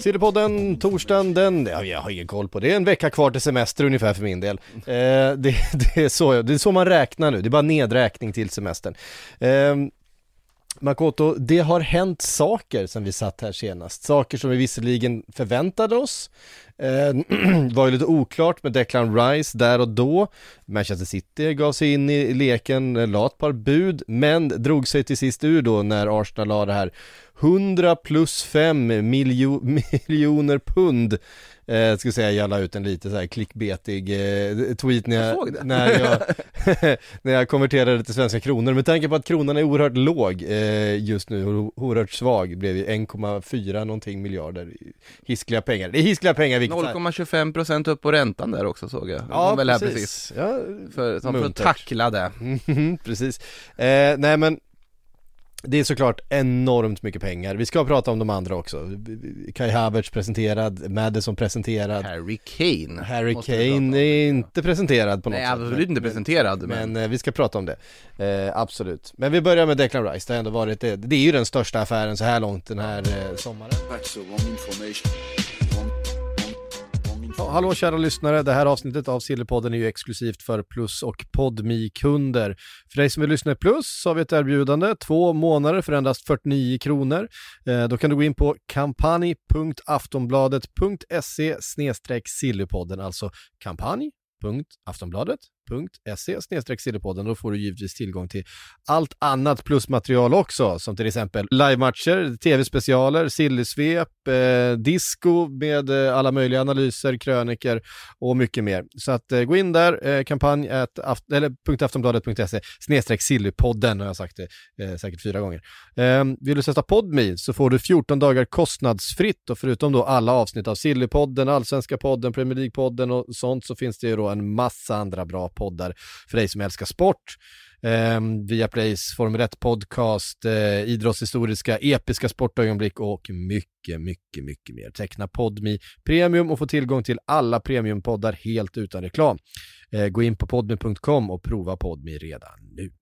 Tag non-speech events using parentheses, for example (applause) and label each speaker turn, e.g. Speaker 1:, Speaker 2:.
Speaker 1: Sillypodden, torsdagen, den, ja, jag har ingen koll på det, är en vecka kvar till semester ungefär för min del. Eh, det, (laughs) det, är så, det är så man räknar nu, det är bara nedräkning till semestern. Eh, Makoto, det har hänt saker sen vi satt här senast, saker som vi visserligen förväntade oss, eh, (clears throat) var ju lite oklart med Declan Rice där och då, Manchester City gav sig in i leken, eh, la ett par bud, men drog sig till sist ur då när Arsenal la det här 100 plus 5 miljo (laughs) miljoner pund eh, ska säga jag la ut en lite så här klickbetig eh, tweet när jag,
Speaker 2: Jag
Speaker 1: när jag, (laughs) när jag konverterade till svenska kronor. Med tanke på att kronan är oerhört låg eh, just nu oerhört svag, blev ju 1,4 någonting miljarder hiskliga pengar. Det är hiskliga pengar vilket fall.
Speaker 2: 0,25% upp på räntan där också såg jag.
Speaker 1: Ja,
Speaker 2: Ja, väl här
Speaker 1: precis.
Speaker 2: precis.
Speaker 1: Ja,
Speaker 2: För, som för att tackla det.
Speaker 1: Mhm, precis. Eh, nej men det är såklart enormt mycket pengar. Vi ska prata om de andra också. Kai Havertz presenterad, Madison presenterad.
Speaker 2: Harry Kane.
Speaker 1: Harry Kane är inte presenterad på något
Speaker 2: Nej,
Speaker 1: sätt.
Speaker 2: absolut inte presenterad,
Speaker 1: Men,
Speaker 2: men-
Speaker 1: eh, vi ska prata om det. Eh, absolut. Men vi börjar med Declan Rice. Det har ändå varit det. Det är ju den största affären så här långt den här eh, sommaren hallå kära lyssnare, det här avsnittet av Sillypodden är ju exklusivt för Plus och podmi kunder För dig som vill lyssna i Plus så har vi ett erbjudande, två månader för endast 49 kronor. Eh, då kan du gå in på kampanj.aftonbladet.se sillypodden, alltså patreon.se sillepodden. Då får du givetvis tillgång till allt annat plusmaterial också, som till exempel livematcher, tv-specialer, sillysvep, eh, disco med eh, alla möjliga analyser, kröniker och mycket mer. Så att eh, gå in där, eh, kampanj at aft- eller .aftonbladet.se snedstreck sillypodden har jag sagt det eh, säkert fyra gånger. Eh, vill du sätta Podmi så får du 14 dagar kostnadsfritt och förutom då alla avsnitt av Sillypodden, Allsvenska podden, Premier League-podden och sånt så finns det ju då en massa andra bra poddar för dig som älskar sport. Eh, Viaplays Formel 1-podcast, eh, idrottshistoriska, episka sportögonblick och mycket, mycket, mycket mer. Teckna Podmi Premium och få tillgång till alla premiumpoddar helt utan reklam. Eh, gå in på podmi.com och prova Podmi redan nu.